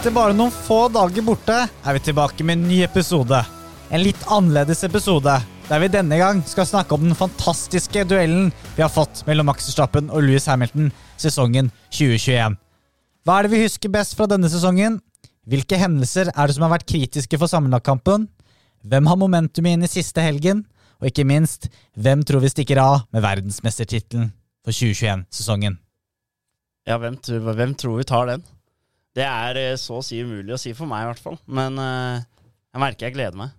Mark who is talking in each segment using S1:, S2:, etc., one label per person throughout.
S1: Etter bare noen få dager borte er vi tilbake med en ny episode. En litt annerledes episode, der vi denne gang skal snakke om den fantastiske duellen vi har fått mellom Max Verstappen og Louis Hamilton sesongen 2021. Hva er det vi husker best fra denne sesongen? Hvilke hendelser er det som har vært kritiske for sammenlagtkampen? Hvem har momentumet inn i siste helgen? Og ikke minst, hvem tror vi stikker av med verdensmestertittelen for 2021-sesongen?
S2: Ja, hvem, tror- hvem tror vi tar den? Det er eh, så å si umulig å si for meg, i hvert fall. Men uh, jeg merker jeg gleder meg.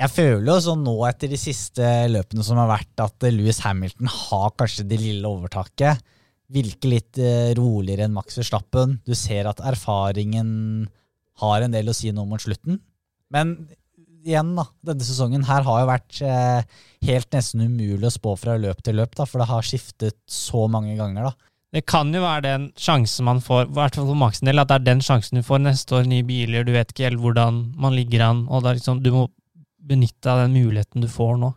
S1: Jeg føler jo sånn nå etter de siste løpene som har vært, at Louis Hamilton har kanskje det lille overtaket. Virker litt uh, roligere enn Max Verstappen. Du ser at erfaringen har en del å si nå mot slutten. Men igjen, da. Denne sesongen her har jo vært uh, helt nesten umulig å spå fra løp til løp, da, for det har skiftet så mange ganger. da.
S3: Det kan jo være den sjansen man får, i hvert fall for Max del, at det er den sjansen du får neste år, nye biler, du vet ikke helt hvordan man ligger an, og det er liksom, du må benytte deg av den muligheten du får nå.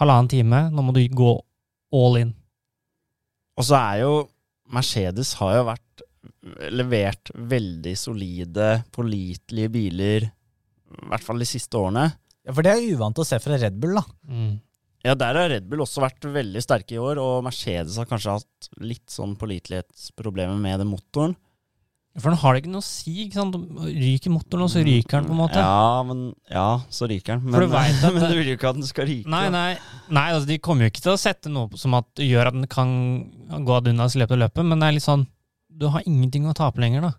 S3: Halvannen time, nå må du gå all in.
S2: Og så er jo Mercedes har jo vært levert veldig solide, pålitelige biler, i hvert fall de siste årene.
S1: Ja, For det er uvant å se fra Red Bull, da.
S3: Mm.
S2: Ja, der har Red Bull også vært veldig sterke i år, og Mercedes har kanskje hatt litt sånn pålitelighetsproblemer med den motoren.
S3: For nå har det ikke noe å si, ikke sant? Ryker motoren, og så ryker den på en måte.
S2: Ja, men, ja så ryker den.
S3: For
S2: Men,
S3: du
S2: men du vil jo ikke at den skal ryke.
S3: Nei, nei, nei altså, de kommer jo ikke til å sette noe som at, gjør at den kan gå ad unna i løpet av løpet, men det er litt sånn Du har ingenting å tape lenger, da.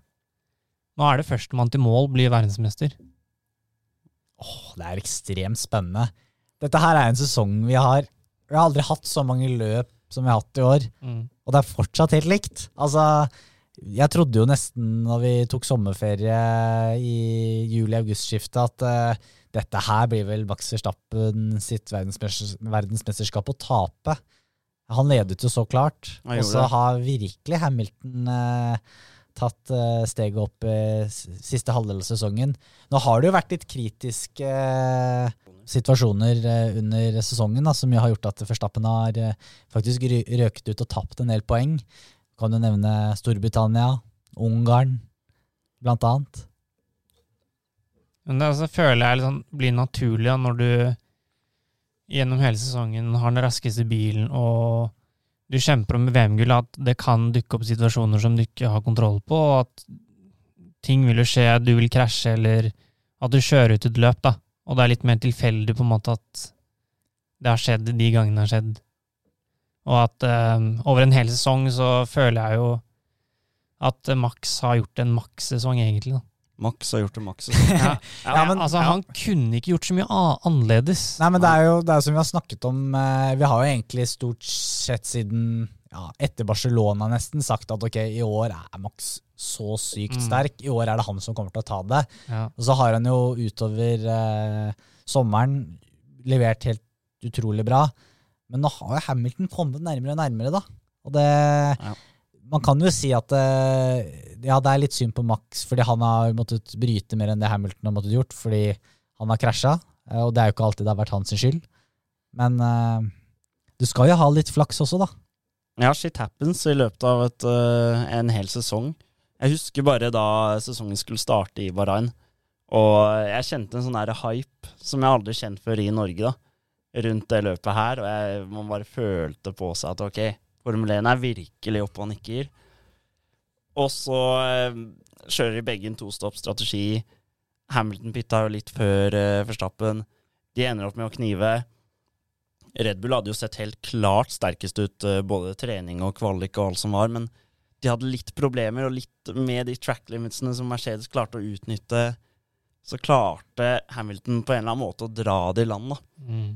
S3: Nå er det førstemann til mål blir verdensmester.
S1: Åh, det er ekstremt spennende. Dette her er en sesong vi har Vi har aldri hatt så mange løp som vi har hatt i år,
S3: Mm.
S1: og det er fortsatt helt likt. Altså, jeg trodde jo nesten når vi tok sommerferie i juli-august-skiftet, at uh, dette her blir vel Max Verstappen sitt verdensmesters- verdensmesterskap å tape. Han ledet jo så klart, og så har virkelig Hamilton uh, tatt uh, steget opp i siste halvdel av sesongen. Nå har det jo vært litt kritiske eh, situasjoner eh, under sesongen da, som har gjort at Verstappen har eh, faktisk røket ut og tapt en del poeng. Kan du nevne Storbritannia, Ungarn, blant annet.
S3: Men det altså, føler jeg liksom blir naturlig når du gjennom hele sesongen har den raskeste bilen og du kjemper om VM-gull, at det kan dukke opp situasjoner som du ikke har kontroll på, og at ting vil jo skje, du vil krasje, eller at du kjører ut et løp, da. Og det er litt mer tilfeldig på en måte at det har skjedd de gangene det har skjedd. Og at eh, over en hel sesong så føler jeg jo at Max har gjort en Max-sesong, egentlig. da.
S2: Max har gjort en Max.
S3: Ja,
S1: Ja, men-
S3: altså,
S1: ja.
S3: Han kunne ikke gjort så mye annerledes.
S1: Nei, men det er jo det er som vi har snakket om eh, Vi har jo egentlig stort sett siden ja, etter Barcelona nesten sagt at ok, i år er Max så sykt
S3: Mm.
S1: sterk. I år er det han som kommer til å ta det.
S3: Ja.
S1: Og så har han jo utover eh, sommeren levert helt utrolig bra. Men nå har jo Hamilton kommet nærmere og nærmere, da. Og det Man kan jo si at eh, ja, det er litt synd på Max, fordi han har måttet bryte mer enn det Hamilton har måttet gjort, fordi han har krasja. eh, og det er jo ikke alltid det har vært hans skyld. Men eh, du skal jo ha litt flaks også, da.
S2: Ja, shit happens i løpet av et, uh, en hel sesong. Jeg husker bare da sesongen skulle starte i Bahrain, og jeg kjente en sånn der hype som jeg aldri kjent før i Norge, da, rundt det løpet her, og jeg, man bare følte på seg at ok, Formel 1 er virkelig oppe og nikker. Og så eh, kjører de begge en tostopp-strategi. Hamilton pitta jo litt før eh, Verstappen. De ender opp med å knive. Red Bull hadde jo sett helt klart sterkest ut, eh, både trening og kvalik og alt som var, men de hadde litt problemer, og litt med de track limitsene som Mercedes klarte å utnytte, så klarte Hamilton på en eller annen måte å dra det i land, da.
S3: Mm.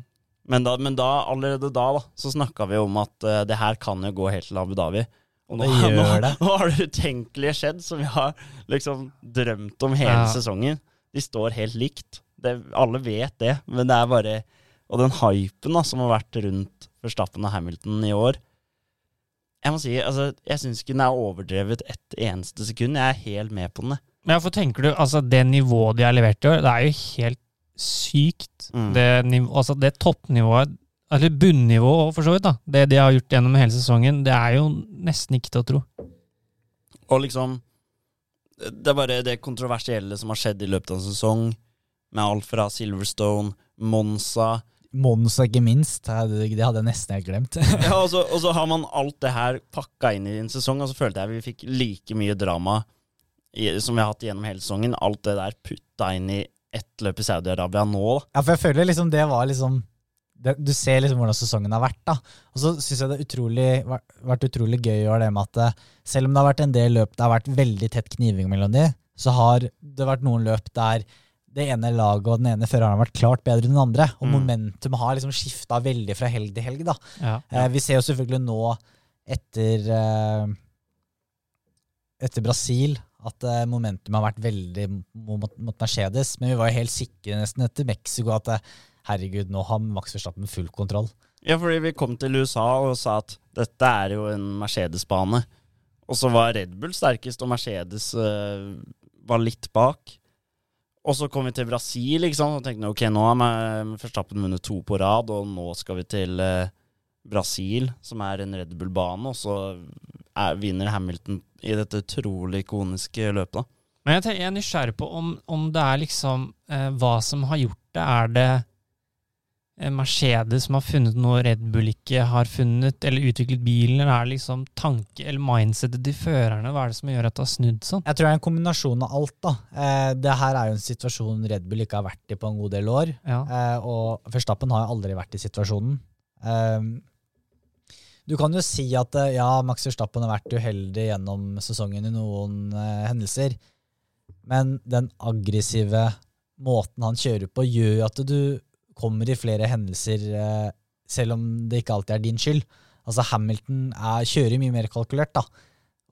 S2: Men, da, men da, allerede da, da så snakka vi om at uh, det her kan jo gå helt til Abu Dhabi. Og
S1: Det gjør
S2: nå, nå har det utenkelige skjedd, som vi har liksom drømt om hele
S3: Ja.
S2: sesongen. De står helt likt. Det, alle vet det, men det er bare Og den hypen da, som har vært rundt Verstappen og Hamilton i år Jeg må si, altså, jeg syns ikke den er overdrevet ett eneste sekund. Jeg er helt med på den.
S3: Men hvorfor tenker du altså det nivået de har levert i år, det er jo helt sykt.
S2: Mm.
S3: Det, altså det toppnivået, eller bunnivået for så vidt, da. Det de har gjort gjennom hele sesongen, det er jo nesten ikke til å tro.
S2: Og liksom Det er bare det kontroversielle som har skjedd i løpet av en sesong, med alt fra Silverstone, Monza
S1: Mons ikke minst. Det hadde jeg nesten helt glemt.
S2: ja, og, så, og så har man alt det her pakka inn i en sesong, og så følte jeg vi fikk like mye drama i, som vi har hatt gjennom hele sesongen. Alt det der putta inn i ett løp i Saudi-Arabia nå.
S1: Ja, for jeg føler liksom det var liksom det, Du ser liksom hvordan sesongen har vært, da. Og så syns jeg det har utrolig, vært, vært utrolig gøy å gjøre det med at eh, selv om det har vært en del løp det har vært veldig tett kniving mellom de, så har det vært noen løp der det ene laget og den ene føreren har vært klart bedre enn den andre. Og
S2: Mm.
S1: momentum har liksom skifta veldig fra helg til helg. da.
S3: Ja.
S1: Eh, vi ser jo selvfølgelig nå etter eh, etter Brasil at eh, momentum har vært veldig mot, mot Mercedes. Men vi var jo helt sikre nesten etter Mexico at eh, herregud, nå har Max Verstappen full kontroll.
S2: Ja, fordi vi kom til USA og sa at dette er jo en Mercedes-bane. Og så var Red Bull sterkest, og Mercedes eh, var litt bak. Og så kom vi til Brasil ikke sant? og tenkte ok, nå har Verstappen vunnet to på rad, og nå skal vi til eh, Brasil, som er en Red Bull-bane, og så er, vinner Hamilton i dette utrolig ikoniske løpet.
S3: Men jeg, tenker, jeg er nysgjerrig på om, om det er liksom eh, hva som har gjort det. Er det Mercedes som har funnet noe Red Bull ikke har funnet, eller utviklet bilen, eller er det liksom tanke eller mindsetet til førerne? Hva er det som gjør at det har snudd sånn?
S1: Jeg tror det er en kombinasjon av alt. da. Eh, det her er jo en situasjon Red Bull ikke har vært i på en god del år.
S3: Ja.
S1: Eh, og Verstappen har jo aldri vært i situasjonen. Eh, du kan jo si at eh, ja, Max Verstappen har vært uheldig gjennom sesongen i noen eh, hendelser, men den aggressive måten han kjører på, gjør jo at du kommer i flere hendelser eh, selv om det ikke alltid er din skyld. Altså Hamilton er, kjører mye mer kalkulert, da.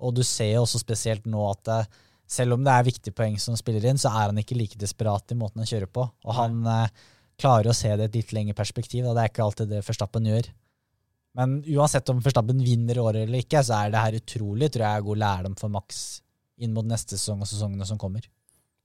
S1: Og du ser jo også spesielt nå at eh, selv om det er viktige poeng som spiller inn, så er han ikke like desperat i måten han kjører på. Og han eh, klarer å se det i et litt lengre perspektiv. Og det er ikke alltid det Førstappen gjør. Men uansett om Førstappen vinner året eller ikke, så er det her utrolig tror jeg, god lærdom for Max inn mot neste sesong og sesongene som kommer.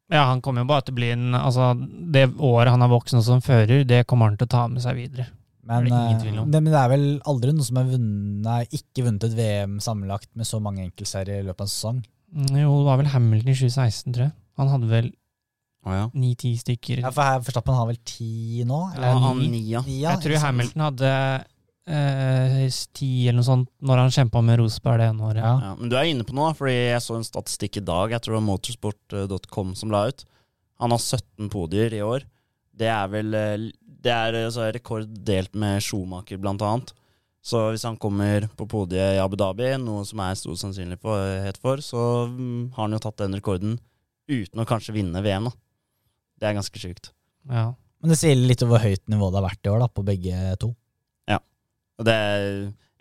S3: Ja, han kommer jo bare til å bli en Altså, det året han er voksen som fører, det kommer han til å ta med seg videre.
S1: Men,
S3: Det er det
S1: eh, men det er vel aldri noen som har vunnet, ikke vunnet et VM sammenlagt med så mange enkeltserier i løpet av en sesong.
S3: Mm, Jo, det var vel Hamilton i 2016, tror jeg. Han hadde vel
S2: ja.
S3: ni-ti stykker.
S1: Ja, for her, Verstappen har vel ti nå?
S2: Ja,
S1: Eller
S2: han
S1: ni? Ja,
S3: jeg tror? Hamilton hadde ti eller noe sånt når han kjempa med Rosberg det ene året.
S1: Ja.
S2: Ja, men du er inne på noe, fordi jeg så en statistikk i dag. Jeg tror det var motorsport.com som la ut. Han har 17 podier i år. Det er vel eh, Det er altså, rekord delt med Schumacher, blant annet. Så hvis han kommer på podiet i Abu Dhabi, noe som er stor sannsynlighet for, så mm, har han jo tatt den rekorden uten å kanskje vinne VM. da. Det er ganske sjukt.
S3: Ja.
S1: Men det sier litt over hvor høyt nivå det har vært i år, da, på begge to.
S2: Og det er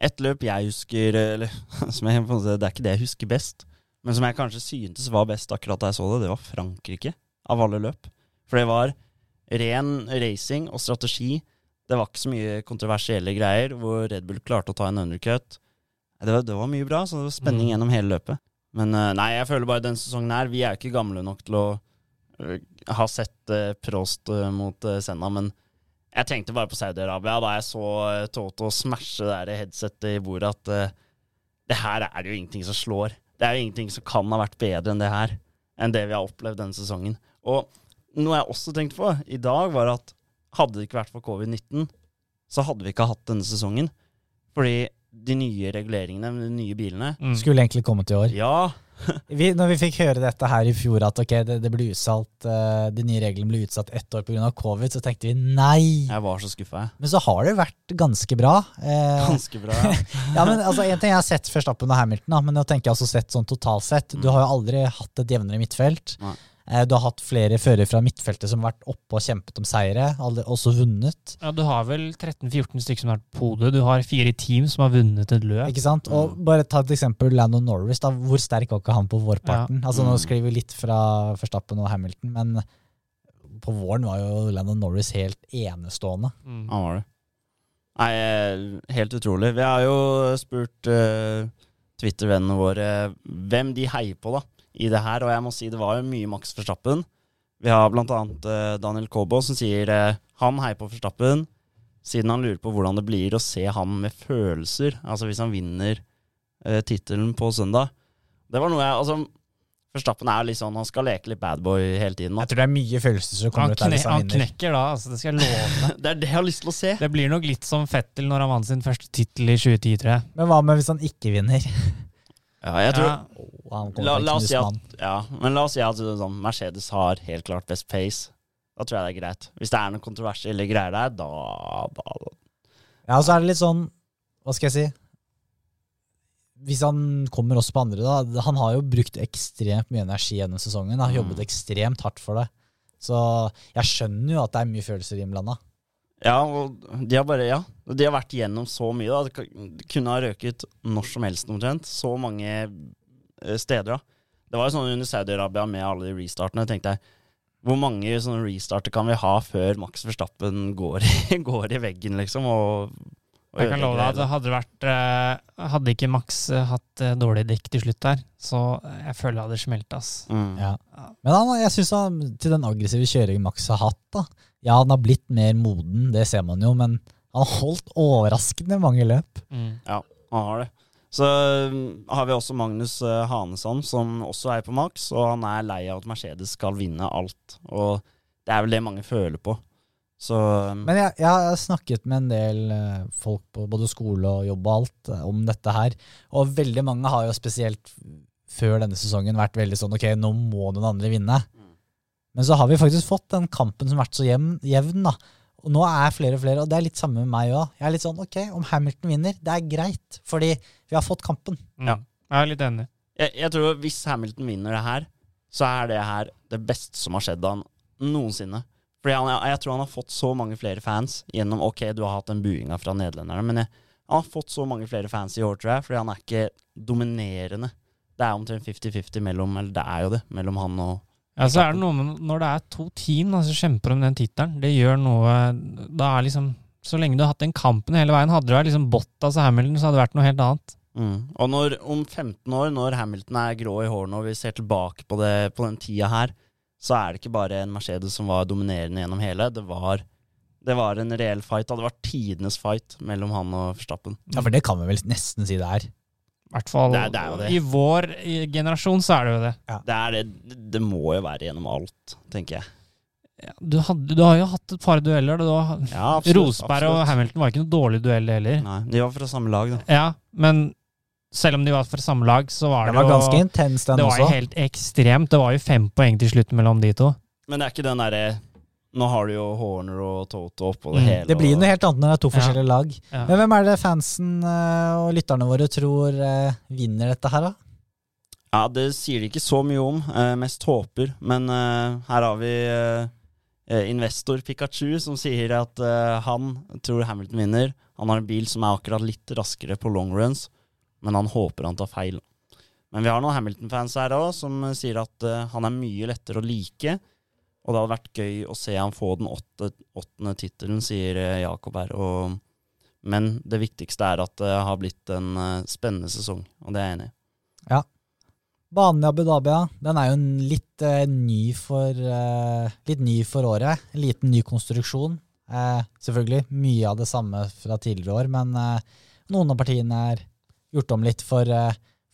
S2: ett løp jeg husker Eller som jeg, det er ikke det jeg husker best, men som jeg kanskje syntes var best akkurat da jeg så det, det var Frankrike, av alle løp. For det var ren racing og strategi. Det var ikke så mye kontroversielle greier, hvor Red Bull klarte å ta en undercut. Det var, det var mye bra, så det var spenning
S3: Mm.
S2: gjennom hele løpet. Men eh, nei, jeg føler bare denne sesongen her Vi er jo ikke gamle nok til å eh, ha sett uh, Prost eh, mot Senna, men jeg tenkte bare på Saudi-Arabia da jeg så uh, Toto smashe det der headsetet i bordet, at uh, det her er det jo ingenting som slår. Det er jo ingenting som kan ha vært bedre enn det her. Enn det vi har opplevd denne sesongen. Og noe jeg også tenkte på i dag, var at hadde det ikke vært for covid-19, så hadde vi ikke hatt denne sesongen. Fordi de nye reguleringene, de nye bilene
S3: Mm.
S1: Skulle egentlig kommet i år.
S2: Ja,
S1: Vi, når vi fikk høre dette her i fjor, at ok, det, det ble utsatt, uh, de nye reglene ble utsatt ett år pga. covid, så tenkte vi nei.
S2: jeg var så skuffa, jeg.
S1: Men så har det vært ganske bra. Eh,
S2: Ganske bra. Ja.
S1: ja, men altså, En ting jeg har sett Verstappen og Hamilton, da, men nå tenker jeg også sett sånn totalt sett. Du har jo aldri hatt et jevnere midtfelt.
S2: Nei.
S1: Eh, du har hatt flere førere fra midtfeltet som har vært oppe og kjempet om seire, også vunnet.
S3: Ja, du har vel 13-14 stykker som har vært på hodet. Du har fire team som har vunnet et løp.
S1: Ikke sant? Og
S2: Mm.
S1: bare ta et eksempel Lando Norris. da, Hvor sterk var ikke han på vårparten? Altså Nå
S2: Mm.
S1: skriver vi litt fra Forstappen og Hamilton, men på våren var jo Lando Norris helt enestående.
S3: Mm.
S2: Han var det. Nei, eh, helt utrolig. Vi har jo spurt uh, Twitter-vennene våre hvem de heier på da, i det her, og jeg må si det var jo mye Max Verstappen. Vi har blant annet eh, Daniel Kobo som sier eh, han heier på Verstappen, siden han lurer på hvordan det blir å se ham med følelser, altså hvis han vinner uh, tittelen på søndag. Det var noe jeg, altså, Forstappen er litt sånn, han skal leke litt badboy hele tiden. Da.
S1: Jeg tror det er mye følelser som
S3: Han,
S1: kommer ut der hvis han
S3: han
S1: vinner.
S3: knekker da, altså, det skal jeg love deg.
S2: Det er det jeg har lyst til å se.
S3: Det blir nok litt som Fettel når han vant sin første tittel i 2010, tror jeg.
S1: Men hva med hvis han ikke vinner?
S2: Ja, jeg tror,
S3: Ja,
S1: han
S2: la, la oss si at, ja, men la oss si at sånn, Mercedes har helt klart best pace. Da tror jeg det er greit. Hvis det er noen kontroversielle greier der, da, da
S1: Ja, så er det litt sånn Hva skal jeg si? Hvis han kommer også på andre, da Han har jo brukt ekstremt mye energi gjennom sesongen. Har
S2: Mm.
S1: jobbet ekstremt hardt for det. Så jeg skjønner jo at det er mye følelser innblanda.
S2: Ja, og de har bare Ja, de har vært gjennom så mye. da De kunne ha røket når som helst omtrent. Så mange eh, steder. da Det var jo sånn under Saudi-Arabia med alle de restartene. tenkte jeg Hvor mange sånne restarter kan vi ha før Max Verstappen går går i veggen, liksom? Og, og
S3: Jeg kan love deg at det hadde vært eh, Hadde ikke Max eh, hatt dårlig dekk til slutt der, så jeg føler det hadde smelt,
S2: mm.
S1: Ja. Men han, jeg syns han til den aggressive kjøringen Max har hatt, da Ja, han har blitt mer moden, det ser man jo, men han har holdt overraskende mange løp.
S3: Mm.
S2: Han har det. Så um, har vi også Magnus Hanesson, som også er på maks, og han er lei av at Mercedes skal vinne alt. Og det er vel det mange føler på. Så um,
S1: Men jeg, jeg har snakket med en del eh, folk på både skole og jobb og alt eh, om dette her, og veldig mange har jo spesielt før denne sesongen vært veldig sånn ok, nå må noen andre vinne. Men så har vi faktisk fått den kampen som har vært så jevn, jevn da. Og nå er flere og flere, og det er litt samme med meg òg. Jeg er litt sånn ok, om Hamilton vinner, det er greit, fordi vi har fått kampen.
S2: Ja.
S3: Jeg er litt enig.
S2: jeg, jeg tror hvis Hamilton vinner det her, så er det her det beste som har skjedd han noensinne. Fordi han, jeg, jeg tror han har fått så mange flere fans gjennom Ok, du har hatt den buinga fra nederlenderne, men jeg, han har fått så mange flere fans i år, tror jeg, fordi han er ikke dominerende. Det er omtrent 50-50 mellom Eller det er jo det, mellom han og
S3: Ja, så er det noe med Når det er to team da, som kjemper om den tittelen, det gjør noe Da er liksom Så lenge du har hatt den kampen hele veien, hadde du vært liksom Bottas og Hamilton, så hadde det vært noe helt annet.
S2: Mm. Og når, om 15 år, når Hamilton er grå i hårene og vi ser tilbake på, det, på den tida her, så er det ikke bare en Mercedes som var dominerende gjennom hele. Det var, det var en reell fight. Det hadde vært tidenes fight mellom han og Verstappen.
S1: Ja, For det kan vi vel nesten si det er.
S3: I hvert fall
S2: Det er- det er jo det.
S3: i vår generasjon så er det jo det.
S2: Det, er det, det må jo være gjennom alt, tenker jeg.
S3: Ja, du, hadde, du har jo hatt et par dueller. Du har,
S2: Ja, absolutt,
S3: Rosberg og. Hamilton var ikke noe dårlig duell, heller.
S2: Nei, de var fra samme lag, da.
S3: Ja, men selv om de var fra samme lag, så var
S1: Det
S3: det,
S1: var ganske
S3: jo
S1: intens, den
S3: Det var jo helt ekstremt. Det var jo fem poeng til slutt mellom de to.
S2: Men det er ikke den derre Nå har du jo Horner og Toto oppå det
S3: Mm.
S2: hele.
S1: Det blir
S2: og-
S1: noe helt annet når det er to
S3: Ja.
S1: forskjellige lag.
S3: Ja.
S1: Men hvem er det fansen eh, og lytterne våre tror eh, vinner dette her, da?
S2: Ja, det sier de ikke så mye om. eh, mest håper. Men eh, her har vi eh, investor Pikachu som sier at han tror Hamilton vinner. Han har en bil som er akkurat litt raskere på long runs, men han håper han tar feil. Men vi har noen Hamilton-fans her òg som sier at han er mye lettere å like. Og det hadde vært gøy å se han få den åtte, åttende tittelen, sier eh, Jakob her. Og, men det viktigste er at det har blitt en eh, spennende sesong, og det er jeg enig i. Ja.
S1: Banen i Abu Dhabi. Den er jo litt eh, ny for eh, Litt ny for året. En liten ny konstruksjon. Eh, selvfølgelig mye av det samme fra tidligere år, men eh, noen av partiene er gjort om litt for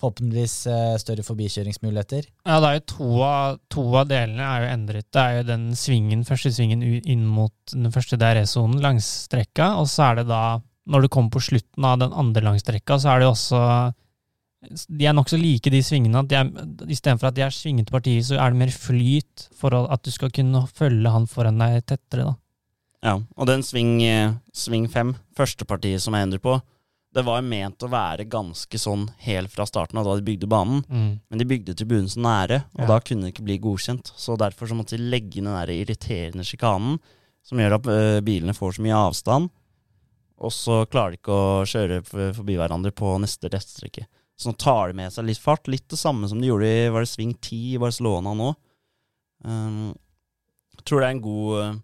S1: forhåpentligvis eh, større forbikjøringsmuligheter.
S3: Ja, det er jo to av, to av delene er jo endret. Det er jo den svingen, første svingen inn mot den første DRS-sonen langs strekka, og så er det da, når du kommer på slutten av den andre langstrekka, så er det jo også De er nokså like, de svingene. at de er- Istedenfor at de er svingete partier, så er det mer flyt for at du skal kunne følge han foran deg tettere, da.
S2: Ja, og den sving, eh, sving 5, første partiet som jeg endrer på, det var ment å være ganske sånn helt fra starten av da de bygde banen. Men de bygde tribunen så nære, og
S3: Ja.
S2: da kunne det ikke bli godkjent. Så derfor så måtte de legge inn den der irriterende sjikanen, som gjør at øh, bilene får så mye avstand. Og så klarer de ikke å kjøre forbi hverandre på neste rettstrekke. Så nå tar de med seg litt fart. Litt det samme som de gjorde i var det sving 10 i Barcelona nå. Um, jeg tror det er en god, en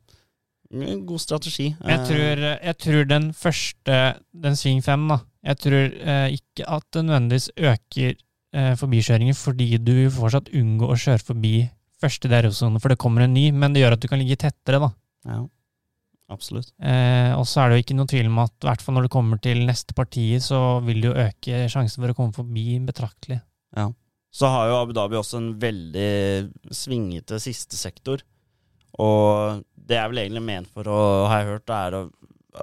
S2: god strategi.
S3: Jeg
S2: Eh,
S3: tror, jeg tror den første, den sving fem, da Jeg tror eh, ikke at det nødvendigvis øker eh, forbikjøringer, fordi du vil fortsatt unngå å kjøre forbi første DRO-sone, for det kommer en ny, men det gjør at du kan ligge tettere, da.
S2: Ja, absolutt.
S3: Eh, og så er det jo ikke noe tvil om at i hvert fall når det kommer til neste parti, så vil det jo øke sjansen for å komme forbi betraktelig. Ja.
S2: så har jo Abu Dhabi også en veldig svingete siste sektor. Og det er vel egentlig ment for å, har jeg hørt, er å,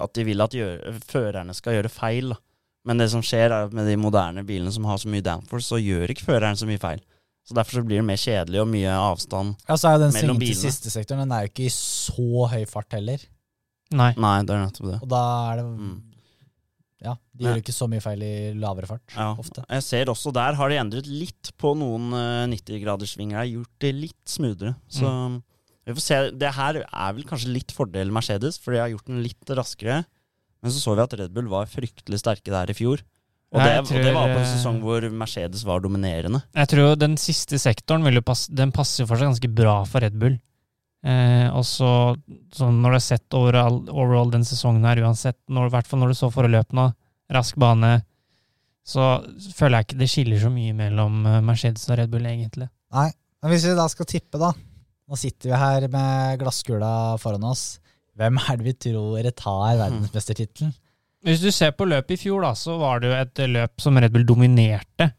S2: at de vil at gjør, førerne skal gjøre feil. Da. Men det som skjer er at med de moderne bilene som har så mye downforce, så gjør ikke føreren så mye feil. Så derfor så blir det mer kjedelig og mye avstand.
S1: Ja, så er jo den
S2: Mellom bilene.
S1: siste sektoren Den er jo ikke i så høy fart heller.
S3: Nei.
S2: Nei, det er nettopp det.
S1: Og da er det
S2: Mm.
S1: Ja, de
S2: Ja.
S1: gjør ikke så mye feil i lavere fart.
S2: Ja.
S1: Ofte.
S2: Jeg ser også der har de endret litt på noen uh, 90-graderssvinger. Gjort det litt smoothere. Så vi får se. Det her er vel kanskje litt fordel Mercedes, for de har gjort den litt raskere. Men så så vi at Red Bull var fryktelig sterke der i fjor. Og, det,
S3: tror,
S2: og det var på en
S3: eh,
S2: sesong hvor Mercedes var dominerende.
S3: Jeg tror den siste sektoren vil jo passe, den passer for seg ganske bra for Red Bull. Eh, og så når du har sett overall, overall den sesongen her, uansett, når, i hvert fall når du så foreløpende rask bane, så føler jeg ikke det skiller så mye mellom eh, Mercedes og Red Bull, egentlig.
S1: Nei, men hvis vi da skal tippe, da. Nå sitter vi her med glasskula foran oss. Hvem er det vi tror tar verdensmestertittelen?
S3: Hvis du ser på løpet i fjor, da, så var det jo et løp som Red Bull dominerte.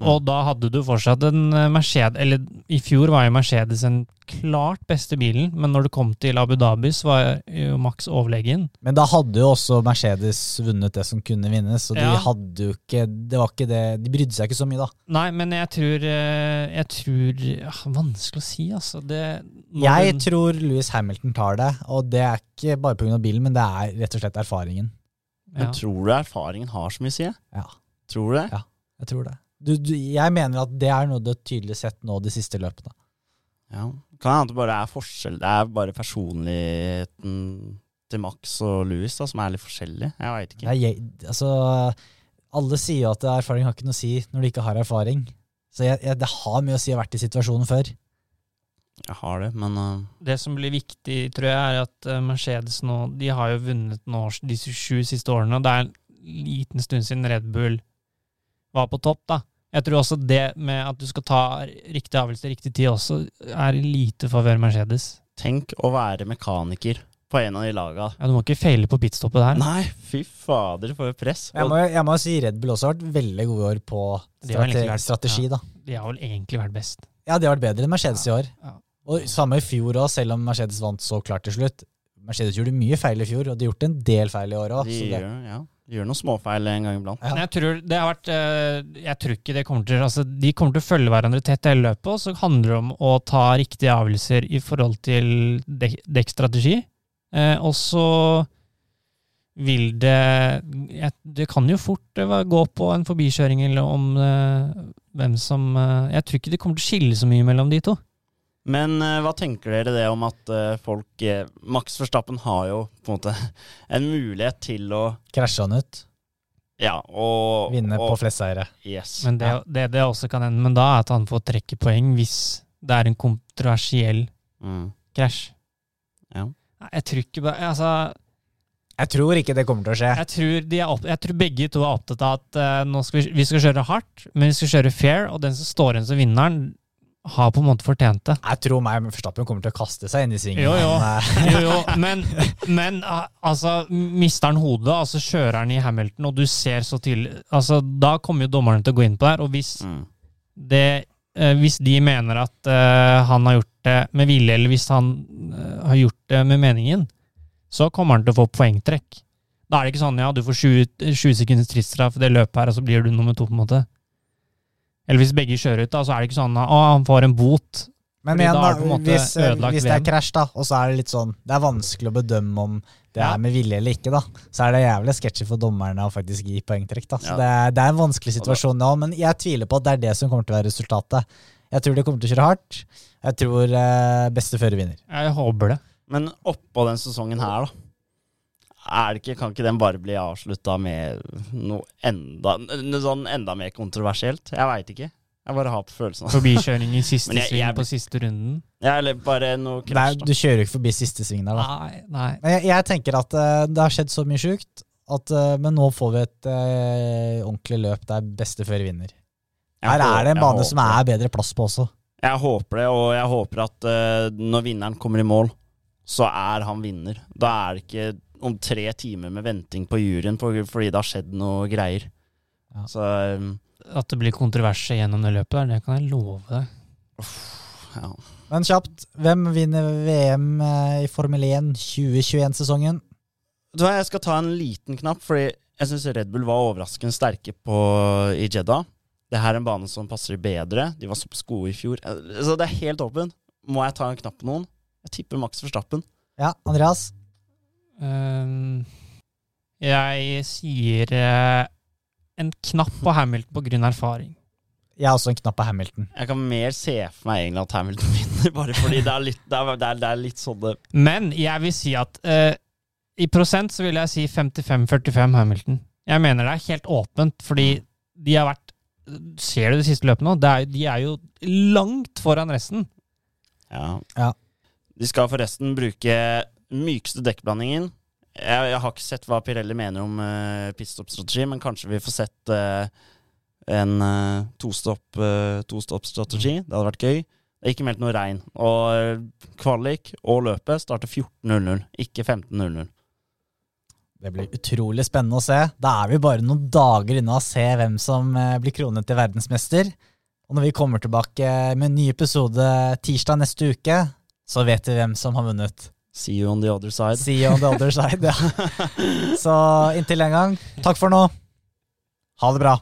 S2: Mm.
S3: Og da hadde du fortsatt en eh, Mercedes Eller i fjor var jo Mercedes den klart beste bilen, men når det kom til Abu Dhabi, så var jo Max overlegen.
S1: Men da hadde jo også Mercedes vunnet det som kunne vinnes, og de
S3: Ja.
S1: hadde jo ikke Det var ikke det De brydde seg ikke så mye, da.
S3: Nei, men jeg tror eh, Jeg tror ja, Vanskelig å si, altså. Det,
S1: Jeg
S3: den-
S1: tror Louis Hamilton tar det, og det er ikke bare pga. bilen, men det er rett og slett erfaringen.
S3: ja.
S2: Men tror du erfaringen har så mye å si?
S1: Ja,
S2: Tror du det?
S1: Ja. jeg tror det. Du, du, jeg mener at det er noe du har tydelig sett nå de siste løpene.
S2: Ja. Kan hende det bare er forskjell Det er bare personligheten til Max og Louis da, som er litt forskjellig. Jeg veit ikke.
S1: jeg, altså, alle sier jo at erfaring har ikke noe å si når de ikke har erfaring. Så jeg, jeg, det har mye å si å ha vært i situasjonen før.
S2: Jeg har det, men uh,
S3: Det som blir viktig, tror jeg, er at eh, Mercedes nå De har jo vunnet nå de sju siste årene, og det er en liten stund siden Red Bull var på topp, da. Jeg tror også det med at du skal ta riktig avgjørelse til riktig tid også, er i lite favør Mercedes.
S2: tenk å være mekaniker på en av de laga.
S3: Ja, Du må ikke feile på pitstoppet der.
S2: Nei, fy fader, for et press.
S1: Jeg må, jeg må si Red Bull også har vært veldig gode år på strategi.
S3: vært-
S1: strategi. da.
S3: De har vel egentlig vært best.
S1: Ja, de har vært bedre enn Mercedes i år.
S3: Ja.
S1: Og samme i fjor òg, selv om Mercedes vant så klart til slutt. Mercedes gjorde mye feil i fjor, og de har gjort en del feil i år òg.
S2: de ja, de gjør noen småfeil en gang iblant.
S1: Ja.
S3: Jeg tror det har vært eh, Jeg tror ikke det kommer til altså, De kommer til å følge hverandre tett hele løpet, og så handler det om å ta riktige avgjørelser i forhold til dek dekkstrategi. Eh, og så vil det Det kan jo fort eh, gå på en forbikjøring eller om hvem som Jeg tror ikke det kommer til å skille så mye mellom de to.
S2: Men uh, hva tenker dere det om at uh, folk uh, Max Verstappen har jo på en måte en mulighet til å
S1: Krasje han ut.
S2: Ja, og
S1: Vinne
S2: og,
S1: på flest seire.
S2: Yes.
S3: Men det, det, det også kan hende, men da er at han får trekke poeng hvis det er en kontroversiell
S2: Mm.
S3: krasj.
S2: Ja.
S3: Jeg tror ikke bare Altså
S1: Jeg tror ikke det kommer til å skje.
S3: Jeg tror, de er opp, jeg tror begge to er opptatt av at uh, nå skal vi, vi skal kjøre hardt, men vi skal kjøre fair, og den som står igjen som vinneren, har på en måte fortjent det.
S1: Jeg tror meg Verstappen kommer til å kaste seg inn i svingen.
S3: Jo, jo.
S1: men, eh,
S3: Jo, jo, men, men ah, altså, mister han hodet, altså kjører han i Hamilton, og du ser så tydelig altså, Da kommer jo dommerne til å gå inn på det her, og hvis,
S2: Mm.
S3: det, eh, hvis de mener at eh, han har gjort det med vilje, eller hvis han eh, har gjort det med meningen, så kommer han til å få poengtrekk. Da er det ikke sånn ja, du får 20, 20 sekunders tidsstraff i det løpet her, og så blir du nummer to, på en måte. Eller hvis begge kjører ut, da, så er det ikke sånn å, han får en bot.
S1: Men igjen,
S3: da
S1: hvis, eh, hvis det er krasj, da, og så er det litt sånn Det er vanskelig å bedømme om det
S3: Ja.
S1: er med vilje eller ikke, da. Så er det jævlig sketsjy for dommerne å faktisk gi poengtrekk, da. Så
S2: Ja.
S1: det, er, det er en vanskelig situasjon nå, men jeg tviler på at det er det som kommer til å være resultatet. Jeg tror de kommer til å kjøre hardt. Jeg tror eh, beste fører vinner.
S3: Jeg håper det.
S2: Men oppå den sesongen her, da. Er det ikke, kan ikke den bare bli avslutta med noe enda, noe sånn enda mer kontroversielt? Jeg veit ikke. Jeg bare har på følelsen av
S3: Forbikjøring i siste
S2: Men jeg-
S3: sving
S2: jeg-
S3: på siste runden.
S2: ja, Eller bare noe
S1: Nei, du kjører jo ikke forbi siste svingen der, da.
S3: Nei, nei.
S1: Men jeg, jeg tenker at uh, det har skjedd så mye sjukt, at, eh, men nå får vi et uh, ordentlig løp der beste fører vinner.
S2: Jeg
S1: Her er det en bane som er bedre plass på også.
S2: Jeg håper det, og jeg håper at når vinneren kommer i mål, så er han vinner. Da er det ikke om tre timer med venting på juryen på, fordi det har skjedd noe greier.
S1: Ja.
S2: Så um,
S3: at det blir kontroverser gjennom det løpet der. Det kan jeg love deg.
S2: Ja.
S1: Men kjapt, hvem vinner VM eh, i Formel 1 2021-sesongen?
S2: Du vet, Jeg skal ta en liten knapp, fordi jeg syns Red Bull var overraskende sterke på, i Jeddah. Det her er en bane som passer bedre. De var såpass gode i fjor. Eh, Så det er helt åpent. Må jeg ta en knapp på noen? Jeg tipper Max Verstappen.
S1: Ja, Andreas?
S3: Ehm, jeg sier eh, en knapp på Hamilton på grunn av erfaring.
S1: Jeg har også en knapp på Hamilton.
S2: Jeg kan mer se for meg egentlig at Hamilton vinner, bare fordi det er litt, det er, det er, det er litt sånn det
S3: Men jeg vil si at uh, i prosent så vil jeg si 55-45 Hamilton. Jeg mener det er helt åpent, fordi de har vært Ser du de siste løpene nå? Det er, de er jo langt foran resten.
S2: Ja.
S1: Ja.
S2: De skal forresten bruke mykeste dekkblandingen. Jeg, jeg har ikke sett hva Pirelli mener om uh, pitstop-strategi, men kanskje vi får sett uh, en uh, tostopp-strategi. det hadde vært gøy. Det er ikke meldt noe regn. Og eh, kvalik og løpet starter 14.00, ikke 15.00.
S1: Det blir utrolig spennende å se. Da er vi bare noen dager unna å se hvem som eh, blir kronet til verdensmester. Og når vi kommer tilbake med en ny episode tirsdag neste uke, så vet vi hvem som har vunnet.
S2: See you on the other side.
S1: See you on the other side, ja. Så inntil en gang, takk for nå. Ha det bra.